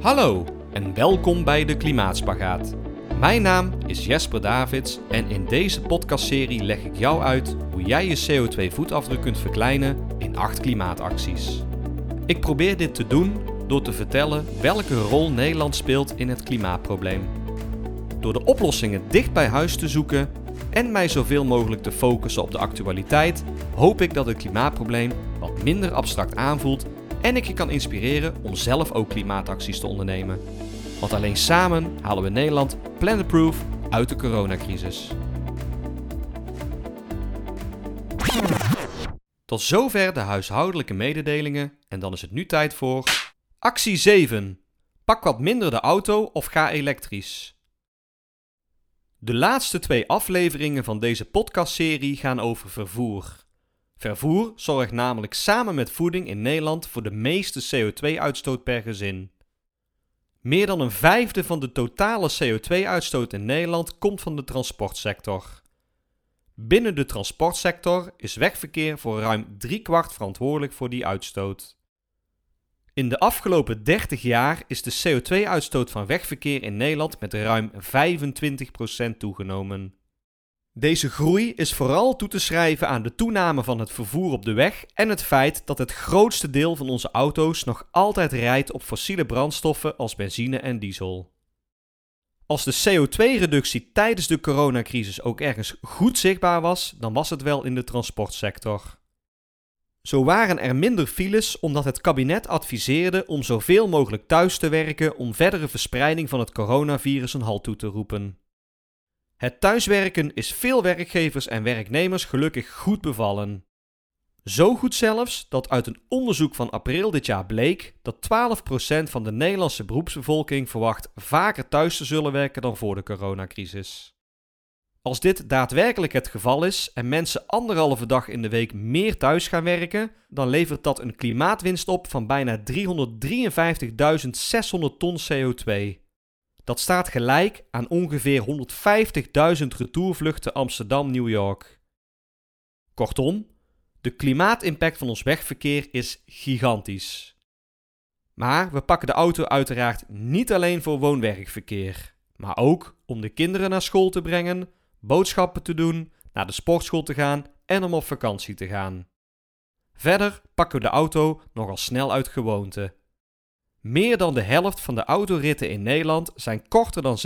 Hallo en welkom bij de Klimaatspagaat. Mijn naam is Jesper Davids en in deze podcastserie leg ik jou uit hoe jij je CO2-voetafdruk kunt verkleinen in 8 klimaatacties. Ik probeer dit te doen door te vertellen welke rol Nederland speelt in het klimaatprobleem. Door de oplossingen dicht bij huis te zoeken en mij zoveel mogelijk te focussen op de actualiteit, hoop ik dat het klimaatprobleem wat minder abstract aanvoelt en ik je kan inspireren om zelf ook klimaatacties te ondernemen. Want alleen samen halen we Nederland planetproof uit de coronacrisis. Tot zover de huishoudelijke mededelingen en dan is het nu tijd voor actie 7. Pak wat minder de auto of ga elektrisch. De laatste twee afleveringen van deze podcastserie gaan over vervoer. Vervoer zorgt namelijk samen met voeding in Nederland voor de meeste CO2-uitstoot per gezin. Meer dan een vijfde van de totale CO2-uitstoot in Nederland komt van de transportsector. Binnen de transportsector is wegverkeer voor ruim driekwart verantwoordelijk voor die uitstoot. In de afgelopen 30 jaar is de CO2-uitstoot van wegverkeer in Nederland met ruim 25% toegenomen. Deze groei is vooral toe te schrijven aan de toename van het vervoer op de weg en het feit dat het grootste deel van onze auto's nog altijd rijdt op fossiele brandstoffen als benzine en diesel. Als de CO2-reductie tijdens de coronacrisis ook ergens goed zichtbaar was, dan was het wel in de transportsector. Zo waren er minder files omdat het kabinet adviseerde om zoveel mogelijk thuis te werken om verdere verspreiding van het coronavirus een halt toe te roepen. Het thuiswerken is veel werkgevers en werknemers gelukkig goed bevallen. Zo goed zelfs dat uit een onderzoek van april dit jaar bleek dat 12% van de Nederlandse beroepsbevolking verwacht vaker thuis te zullen werken dan voor de coronacrisis. Als dit daadwerkelijk het geval is en mensen anderhalve dag in de week meer thuis gaan werken, dan levert dat een klimaatwinst op van bijna 353.600 ton CO2. Dat staat gelijk aan ongeveer 150.000 retourvluchten Amsterdam-New York. Kortom, de klimaatimpact van ons wegverkeer is gigantisch. Maar we pakken de auto uiteraard niet alleen voor woon-werkverkeer, maar ook om de kinderen naar school te brengen, boodschappen te doen, naar de sportschool te gaan en om op vakantie te gaan. Verder pakken we de auto nogal snel uit gewoonte. Meer dan de helft van de autoritten in Nederland zijn korter dan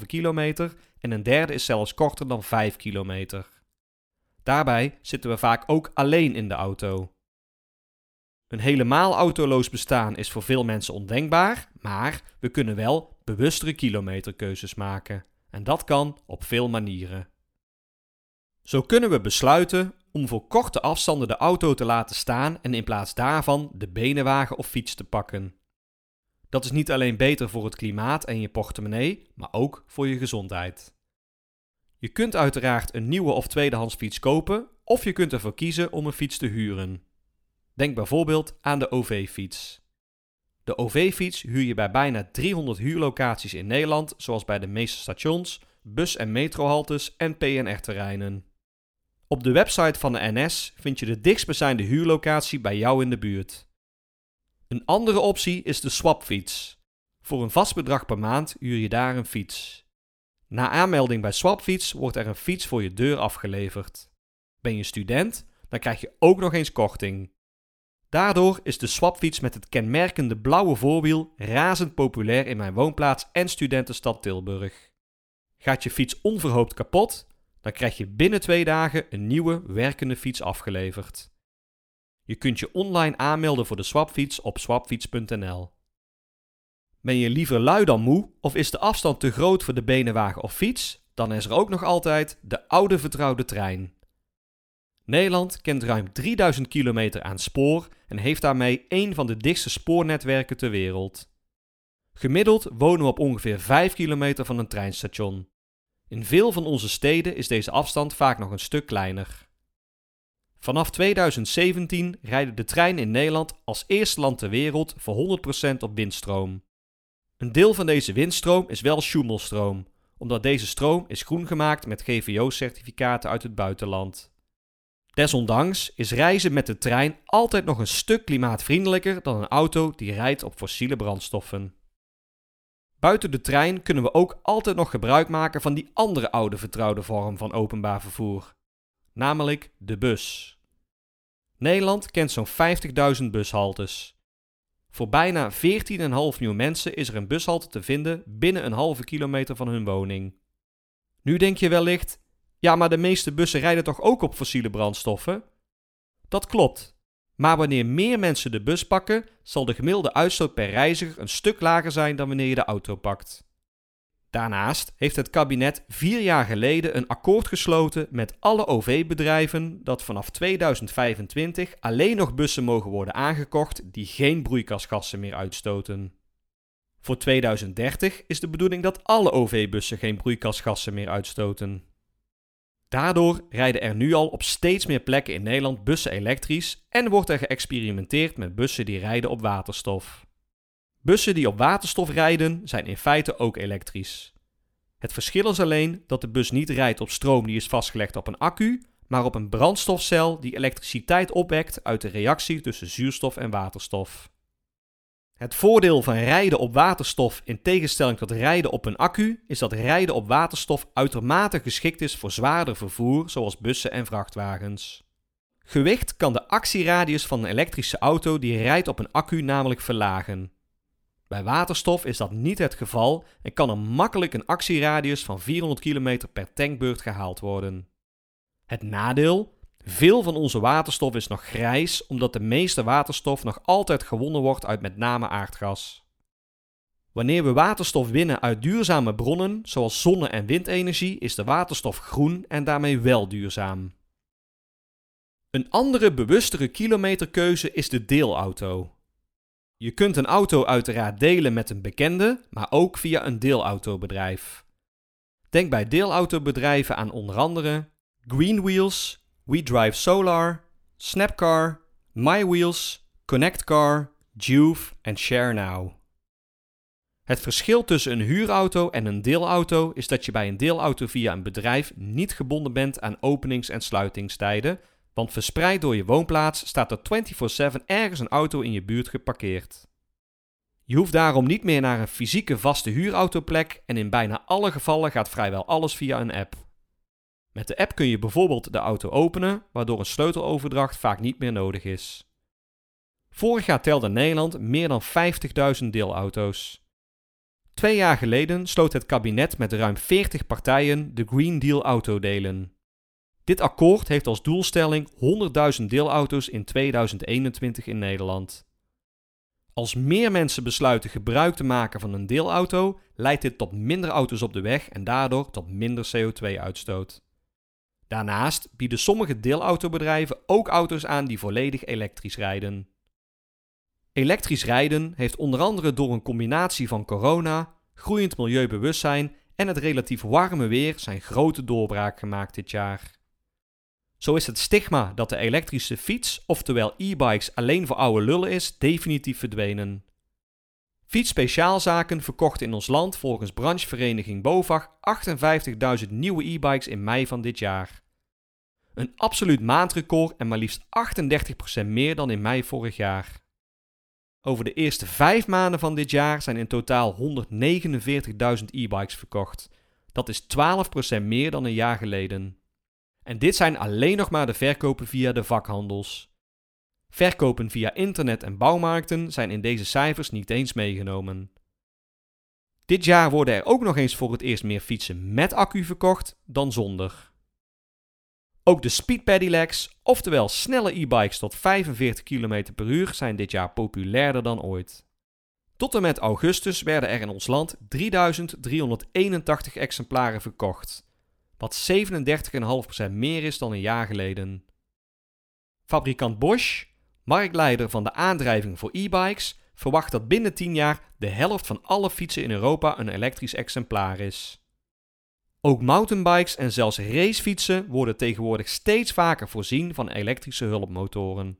7,5 kilometer en een derde is zelfs korter dan 5 kilometer. Daarbij zitten we vaak ook alleen in de auto. Een helemaal autoloos bestaan is voor veel mensen ondenkbaar, maar we kunnen wel bewustere kilometerkeuzes maken. En dat kan op veel manieren. Zo kunnen we besluiten om voor korte afstanden de auto te laten staan en in plaats daarvan de benenwagen of fiets te pakken. Dat is niet alleen beter voor het klimaat en je portemonnee, maar ook voor je gezondheid. Je kunt uiteraard een nieuwe of tweedehands fiets kopen, of je kunt ervoor kiezen om een fiets te huren. Denk bijvoorbeeld aan de OV-fiets. De OV-fiets huur je bij bijna 300 huurlocaties in Nederland, zoals bij de meeste stations, bus- en metrohaltes en PNR-terreinen. Op de website van de NS vind je de dichtstbijzijnde huurlocatie bij jou in de buurt. Een andere optie is de swapfiets. Voor een vast bedrag per maand huur je daar een fiets. Na aanmelding bij Swapfiets wordt er een fiets voor je deur afgeleverd. Ben je student, dan krijg je ook nog eens korting. Daardoor is de swapfiets met het kenmerkende blauwe voorwiel razend populair in mijn woonplaats en studentenstad Tilburg. Gaat je fiets onverhoopt kapot, dan krijg je binnen twee dagen een nieuwe werkende fiets afgeleverd. Je kunt je online aanmelden voor de swapfiets op swapfiets.nl. Ben je liever lui dan moe of is de afstand te groot voor de benenwagen of fiets? Dan is er ook nog altijd de oude vertrouwde trein. Nederland kent ruim 3000 kilometer aan spoor en heeft daarmee een van de dichtste spoornetwerken ter wereld. Gemiddeld wonen we op ongeveer 5 kilometer van een treinstation. In veel van onze steden is deze afstand vaak nog een stuk kleiner. Vanaf 2017 rijden de treinen in Nederland als eerste land ter wereld voor 100% op windstroom. Een deel van deze windstroom is wel Schumelstroom, omdat deze stroom is groen gemaakt met GVO-certificaten uit het buitenland. Desondanks is reizen met de trein altijd nog een stuk klimaatvriendelijker dan een auto die rijdt op fossiele brandstoffen. Buiten de trein kunnen we ook altijd nog gebruik maken van die andere oude vertrouwde vorm van openbaar vervoer, namelijk de bus. Nederland kent zo'n 50.000 bushaltes. Voor bijna 14,5 miljoen mensen is er een bushalte te vinden binnen een halve kilometer van hun woning. Nu denk je wellicht, ja, maar de meeste bussen rijden toch ook op fossiele brandstoffen? Dat klopt. Maar wanneer meer mensen de bus pakken, zal de gemiddelde uitstoot per reiziger een stuk lager zijn dan wanneer je de auto pakt. Daarnaast heeft het kabinet vier jaar geleden een akkoord gesloten met alle OV-bedrijven dat vanaf 2025 alleen nog bussen mogen worden aangekocht die geen broeikasgassen meer uitstoten. Voor 2030 is de bedoeling dat alle OV-bussen geen broeikasgassen meer uitstoten. Daardoor rijden er nu al op steeds meer plekken in Nederland bussen elektrisch en wordt er geëxperimenteerd met bussen die rijden op waterstof. Bussen die op waterstof rijden zijn in feite ook elektrisch. Het verschil is alleen dat de bus niet rijdt op stroom die is vastgelegd op een accu, maar op een brandstofcel die elektriciteit opwekt uit de reactie tussen zuurstof en waterstof. Het voordeel van rijden op waterstof in tegenstelling tot rijden op een accu is dat rijden op waterstof uitermate geschikt is voor zwaarder vervoer zoals bussen en vrachtwagens. Gewicht kan de actieradius van een elektrische auto die rijdt op een accu namelijk verlagen. Bij waterstof is dat niet het geval en kan er makkelijk een actieradius van 400 km per tankbeurt gehaald worden. Het nadeel veel van onze waterstof is nog grijs, omdat de meeste waterstof nog altijd gewonnen wordt uit met name aardgas. Wanneer we waterstof winnen uit duurzame bronnen, zoals zonne- en windenergie, is de waterstof groen en daarmee wel duurzaam. Een andere bewustere kilometerkeuze is de deelauto. Je kunt een auto uiteraard delen met een bekende, maar ook via een deelautobedrijf. Denk bij deelautobedrijven aan onder andere Greenwheels, we Drive Solar, Snapcar, MyWheels, ConnectCar, Juve en ShareNow. Het verschil tussen een huurauto en een deelauto is dat je bij een deelauto via een bedrijf niet gebonden bent aan openings- en sluitingstijden, want verspreid door je woonplaats staat er 24/7 ergens een auto in je buurt geparkeerd. Je hoeft daarom niet meer naar een fysieke vaste huurautoplek en in bijna alle gevallen gaat vrijwel alles via een app. Met de app kun je bijvoorbeeld de auto openen, waardoor een sleuteloverdracht vaak niet meer nodig is. Vorig jaar telde Nederland meer dan 50.000 deelauto's. Twee jaar geleden sloot het kabinet met ruim 40 partijen de Green Deal autodelen. Dit akkoord heeft als doelstelling 100.000 deelauto's in 2021 in Nederland. Als meer mensen besluiten gebruik te maken van een deelauto, leidt dit tot minder auto's op de weg en daardoor tot minder CO2-uitstoot. Daarnaast bieden sommige deelautobedrijven ook auto's aan die volledig elektrisch rijden. Elektrisch rijden heeft onder andere door een combinatie van corona, groeiend milieubewustzijn en het relatief warme weer zijn grote doorbraak gemaakt dit jaar. Zo is het stigma dat de elektrische fiets, oftewel e-bikes, alleen voor oude lullen is, definitief verdwenen. Fietsspeciaalzaken verkochten in ons land volgens branchevereniging BOVAG 58.000 nieuwe e-bikes in mei van dit jaar. Een absoluut maandrecord en maar liefst 38% meer dan in mei vorig jaar. Over de eerste vijf maanden van dit jaar zijn in totaal 149.000 e-bikes verkocht. Dat is 12% meer dan een jaar geleden. En dit zijn alleen nog maar de verkopen via de vakhandels. Verkopen via internet en bouwmarkten zijn in deze cijfers niet eens meegenomen. Dit jaar worden er ook nog eens voor het eerst meer fietsen met accu verkocht dan zonder. Ook de Speed Pedelecs, oftewel snelle e-bikes tot 45 km per uur, zijn dit jaar populairder dan ooit. Tot en met augustus werden er in ons land 3381 exemplaren verkocht, wat 37,5% meer is dan een jaar geleden. Fabrikant Bosch marktleider van de aandrijving voor e-bikes, verwacht dat binnen 10 jaar de helft van alle fietsen in Europa een elektrisch exemplaar is. Ook mountainbikes en zelfs racefietsen worden tegenwoordig steeds vaker voorzien van elektrische hulpmotoren.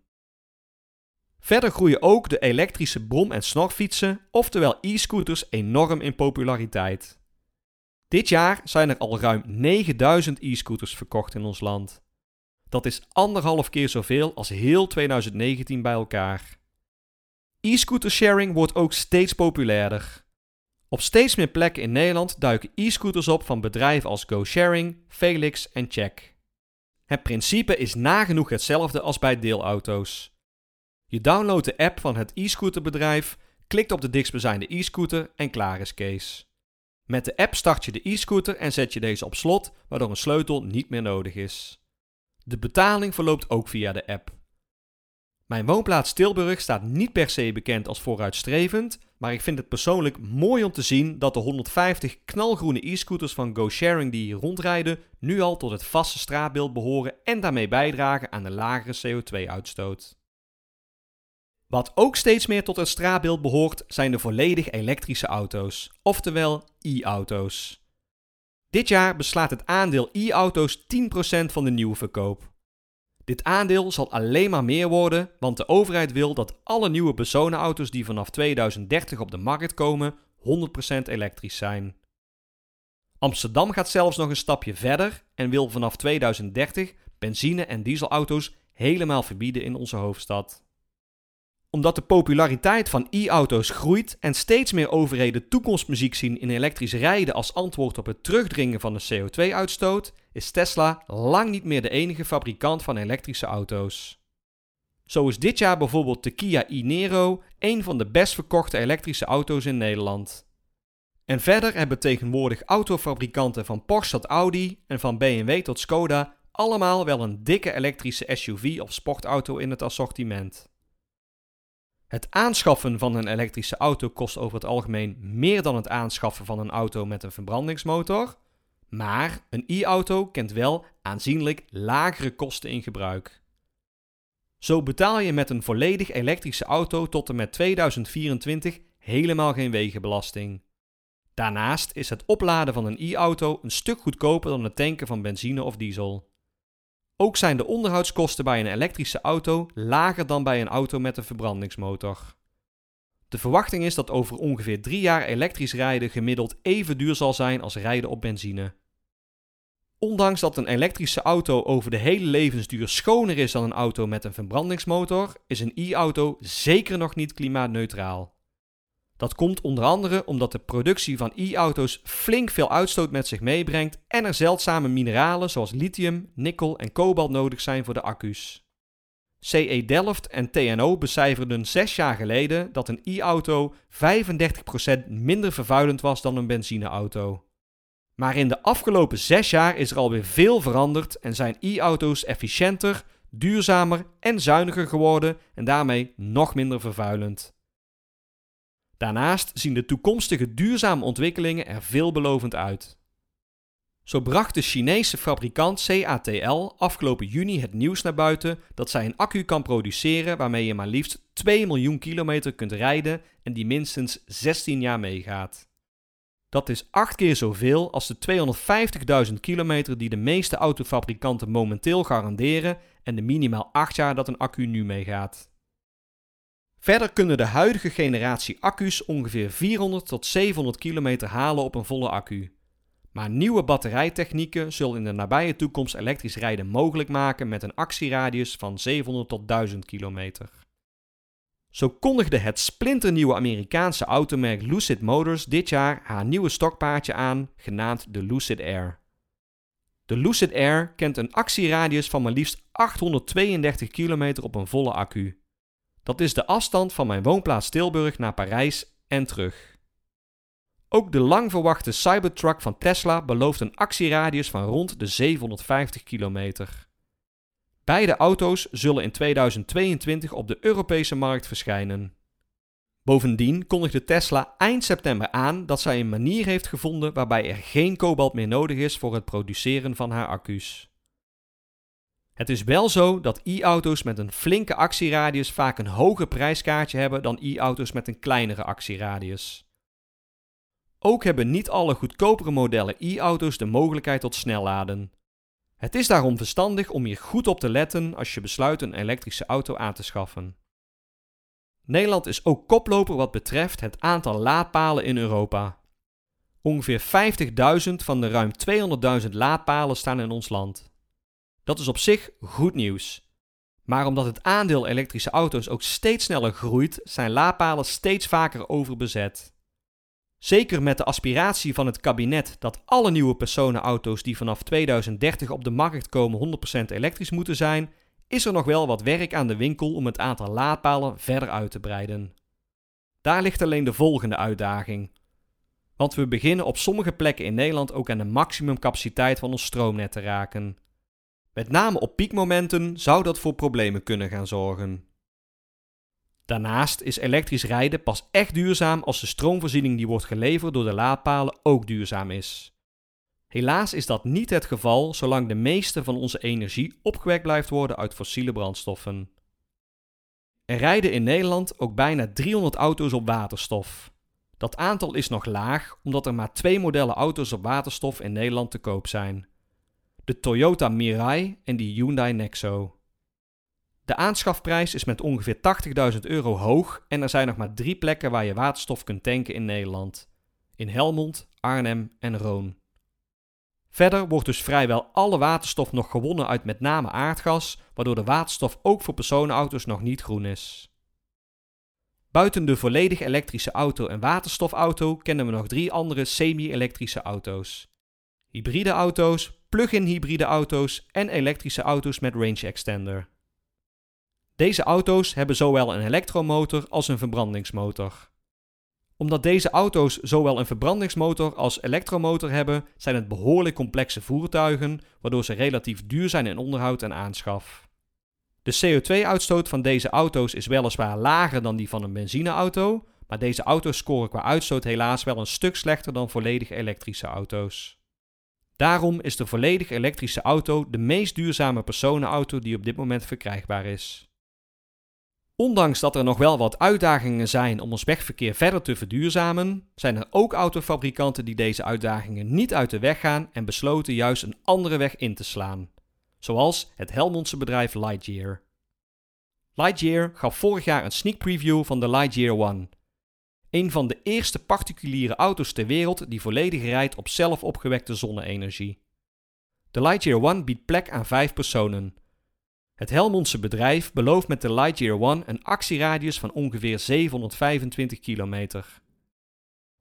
Verder groeien ook de elektrische brom- en snorfietsen, oftewel e-scooters, enorm in populariteit. Dit jaar zijn er al ruim 9000 e-scooters verkocht in ons land. Dat is anderhalf keer zoveel als heel 2019 bij elkaar. E-scooter sharing wordt ook steeds populairder. Op steeds meer plekken in Nederland duiken e-scooters op van bedrijven als GoSharing, Felix en Check. Het principe is nagenoeg hetzelfde als bij deelauto's. Je downloadt de app van het e-scooterbedrijf, klikt op de dichtstbijzijnde e-scooter en klaar is Kees. Met de app start je de e-scooter en zet je deze op slot, waardoor een sleutel niet meer nodig is. De betaling verloopt ook via de app. Mijn woonplaats Tilburg staat niet per se bekend als vooruitstrevend, maar ik vind het persoonlijk mooi om te zien dat de 150 knalgroene e-scooters van GoSharing die hier rondrijden nu al tot het vaste straatbeeld behoren en daarmee bijdragen aan de lagere CO2-uitstoot. Wat ook steeds meer tot het straatbeeld behoort zijn de volledig elektrische auto's, oftewel e-auto's. Dit jaar beslaat het aandeel e-auto's 10% van de nieuwe verkoop. Dit aandeel zal alleen maar meer worden, want de overheid wil dat alle nieuwe personenauto's die vanaf 2030 op de markt komen 100% elektrisch zijn. Amsterdam gaat zelfs nog een stapje verder en wil vanaf 2030 benzine- en dieselauto's helemaal verbieden in onze hoofdstad omdat de populariteit van e-auto's groeit en steeds meer overheden toekomstmuziek zien in elektrisch rijden als antwoord op het terugdringen van de CO2-uitstoot, is Tesla lang niet meer de enige fabrikant van elektrische auto's. Zo is dit jaar bijvoorbeeld de Kia e-Niro een van de best verkochte elektrische auto's in Nederland. En verder hebben tegenwoordig autofabrikanten van Porsche tot Audi en van BMW tot Skoda allemaal wel een dikke elektrische SUV of sportauto in het assortiment. Het aanschaffen van een elektrische auto kost over het algemeen meer dan het aanschaffen van een auto met een verbrandingsmotor. Maar een e-auto kent wel aanzienlijk lagere kosten in gebruik. Zo betaal je met een volledig elektrische auto tot en met 2024 helemaal geen wegenbelasting. Daarnaast is het opladen van een e-auto een stuk goedkoper dan het tanken van benzine of diesel. Ook zijn de onderhoudskosten bij een elektrische auto lager dan bij een auto met een verbrandingsmotor. De verwachting is dat over ongeveer drie jaar elektrisch rijden gemiddeld even duur zal zijn als rijden op benzine. Ondanks dat een elektrische auto over de hele levensduur schoner is dan een auto met een verbrandingsmotor, is een e-auto zeker nog niet klimaatneutraal. Dat komt onder andere omdat de productie van e-auto's flink veel uitstoot met zich meebrengt en er zeldzame mineralen zoals lithium, nikkel en kobalt nodig zijn voor de accu's. CE Delft en TNO becijferden zes jaar geleden dat een e-auto 35% minder vervuilend was dan een benzineauto. Maar in de afgelopen zes jaar is er alweer veel veranderd en zijn e-auto's efficiënter, duurzamer en zuiniger geworden en daarmee nog minder vervuilend. Daarnaast zien de toekomstige duurzame ontwikkelingen er veelbelovend uit. Zo bracht de Chinese fabrikant CATL afgelopen juni het nieuws naar buiten dat zij een accu kan produceren waarmee je maar liefst 2 miljoen kilometer kunt rijden en die minstens 16 jaar meegaat. Dat is 8 keer zoveel als de 250.000 kilometer die de meeste autofabrikanten momenteel garanderen en de minimaal 8 jaar dat een accu nu meegaat. Verder kunnen de huidige generatie accu's ongeveer 400 tot 700 kilometer halen op een volle accu. Maar nieuwe batterijtechnieken zullen in de nabije toekomst elektrisch rijden mogelijk maken met een actieradius van 700 tot 1000 kilometer. Zo kondigde het splinternieuwe Amerikaanse automerk Lucid Motors dit jaar haar nieuwe stokpaardje aan, genaamd de Lucid Air. De Lucid Air kent een actieradius van maar liefst 832 kilometer op een volle accu. Dat is de afstand van mijn woonplaats Tilburg naar Parijs en terug. Ook de lang verwachte Cybertruck van Tesla belooft een actieradius van rond de 750 kilometer. Beide auto's zullen in 2022 op de Europese markt verschijnen. Bovendien kondigde Tesla eind september aan dat zij een manier heeft gevonden waarbij er geen kobalt meer nodig is voor het produceren van haar accu's. Het is wel zo dat e-auto's met een flinke actieradius vaak een hoger prijskaartje hebben dan e-auto's met een kleinere actieradius. Ook hebben niet alle goedkopere modellen e-auto's de mogelijkheid tot snelladen. Het is daarom verstandig om hier goed op te letten als je besluit een elektrische auto aan te schaffen. Nederland is ook koploper wat betreft het aantal laadpalen in Europa. Ongeveer 50.000 van de ruim 200.000 laadpalen staan in ons land. Dat is op zich goed nieuws. Maar omdat het aandeel elektrische auto's ook steeds sneller groeit, zijn laadpalen steeds vaker overbezet. Zeker met de aspiratie van het kabinet dat alle nieuwe personenauto's die vanaf 2030 op de markt komen 100% elektrisch moeten zijn, is er nog wel wat werk aan de winkel om het aantal laadpalen verder uit te breiden. Daar ligt alleen de volgende uitdaging. Want we beginnen op sommige plekken in Nederland ook aan de maximumcapaciteit van ons stroomnet te raken. Met name op piekmomenten zou dat voor problemen kunnen gaan zorgen. Daarnaast is elektrisch rijden pas echt duurzaam als de stroomvoorziening die wordt geleverd door de laadpalen ook duurzaam is. Helaas is dat niet het geval zolang de meeste van onze energie opgewekt blijft worden uit fossiele brandstoffen. Er rijden in Nederland ook bijna 300 auto's op waterstof. Dat aantal is nog laag omdat er maar twee modellen auto's op waterstof in Nederland te koop zijn: de Toyota Mirai en de Hyundai Nexo. De aanschafprijs is met ongeveer 80.000 euro hoog en er zijn nog maar drie plekken waar je waterstof kunt tanken in Nederland: in Helmond, Arnhem en Roon. Verder wordt dus vrijwel alle waterstof nog gewonnen uit met name aardgas, waardoor de waterstof ook voor personenauto's nog niet groen is. Buiten de volledig elektrische auto en waterstofauto kennen we nog drie andere semi-elektrische auto's. Hybride auto's, plug-in hybride auto's en elektrische auto's met range extender. Deze auto's hebben zowel een elektromotor als een verbrandingsmotor. Omdat deze auto's zowel een verbrandingsmotor als elektromotor hebben, zijn het behoorlijk complexe voertuigen, waardoor ze relatief duur zijn in onderhoud en aanschaf. De CO2-uitstoot van deze auto's is weliswaar lager dan die van een benzineauto, maar deze auto's scoren qua uitstoot helaas wel een stuk slechter dan volledig elektrische auto's. Daarom is de volledig elektrische auto de meest duurzame personenauto die op dit moment verkrijgbaar is. Ondanks dat er nog wel wat uitdagingen zijn om ons wegverkeer verder te verduurzamen, zijn er ook autofabrikanten die deze uitdagingen niet uit de weg gaan en besloten juist een andere weg in te slaan. Zoals het Helmondse bedrijf Lightyear. Lightyear gaf vorig jaar een sneak preview van de Lightyear One. Een van de eerste particuliere auto's ter wereld die volledig rijdt op zelf opgewekte zonne-energie. De Lightyear One biedt plek aan vijf personen, het Helmondse bedrijf belooft met de Lightyear One een actieradius van ongeveer 725 kilometer.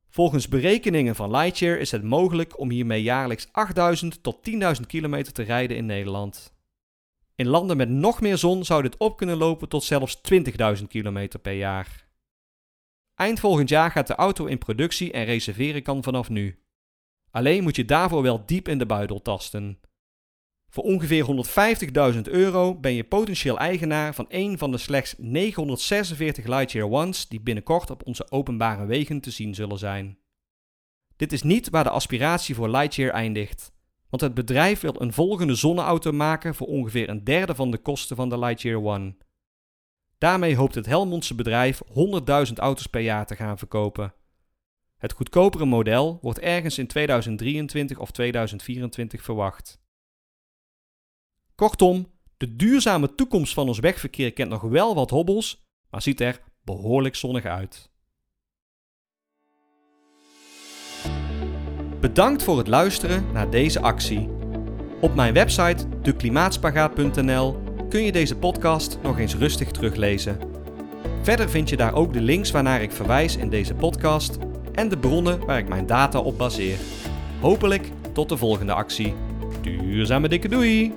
Volgens berekeningen van Lightyear is het mogelijk om hiermee jaarlijks 8000 tot 10.000 kilometer te rijden in Nederland. In landen met nog meer zon zou dit op kunnen lopen tot zelfs 20.000 kilometer per jaar. Eind volgend jaar gaat de auto in productie en reserveren kan vanaf nu. Alleen moet je daarvoor wel diep in de buidel tasten. Voor ongeveer 150.000 euro ben je potentieel eigenaar van een van de slechts 946 Lightyear Ones die binnenkort op onze openbare wegen te zien zullen zijn. Dit is niet waar de aspiratie voor Lightyear eindigt, want het bedrijf wil een volgende zonneauto maken voor ongeveer een derde van de kosten van de Lightyear One. Daarmee hoopt het Helmondse bedrijf 100.000 auto's per jaar te gaan verkopen. Het goedkopere model wordt ergens in 2023 of 2024 verwacht. Kortom, de duurzame toekomst van ons wegverkeer kent nog wel wat hobbels, maar ziet er behoorlijk zonnig uit. Bedankt voor het luisteren naar deze actie. Op mijn website deklimaatspagaat.nl kun je deze podcast nog eens rustig teruglezen. Verder vind je daar ook de links waarnaar ik verwijs in deze podcast en de bronnen waar ik mijn data op baseer. Hopelijk tot de volgende actie. Duurzame dikke doei!